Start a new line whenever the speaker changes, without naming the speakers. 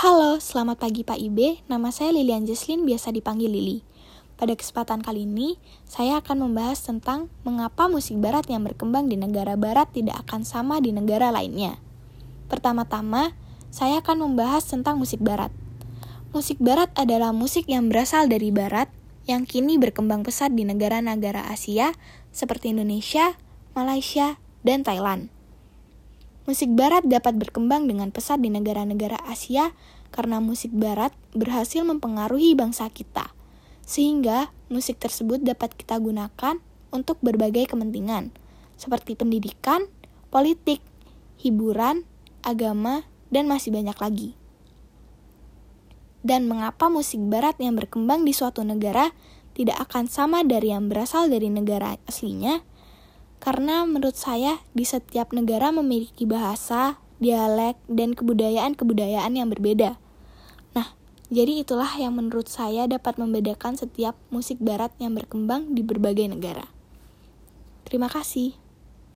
Halo, selamat pagi Pak Ibe. Nama saya Lilian Jesslyn, biasa dipanggil Lili. Pada kesempatan kali ini, saya akan membahas tentang mengapa musik barat yang berkembang di negara barat tidak akan sama di negara lainnya. Pertama-tama, saya akan membahas tentang musik barat. Musik barat adalah musik yang berasal dari barat yang kini berkembang pesat di negara-negara Asia seperti Indonesia, Malaysia, dan Thailand. Musik barat dapat berkembang dengan pesat di negara-negara Asia karena musik barat berhasil mempengaruhi bangsa kita. Sehingga musik tersebut dapat kita gunakan untuk berbagai kepentingan, seperti pendidikan, politik, hiburan, agama, dan masih banyak lagi. Dan mengapa musik barat yang berkembang di suatu negara tidak akan sama dari yang berasal dari negara aslinya? Karena menurut saya di setiap negara memiliki bahasa, dialek, dan kebudayaan-kebudayaan yang berbeda. Nah, jadi itulah yang menurut saya dapat membedakan setiap musik barat yang berkembang di berbagai negara. Terima kasih.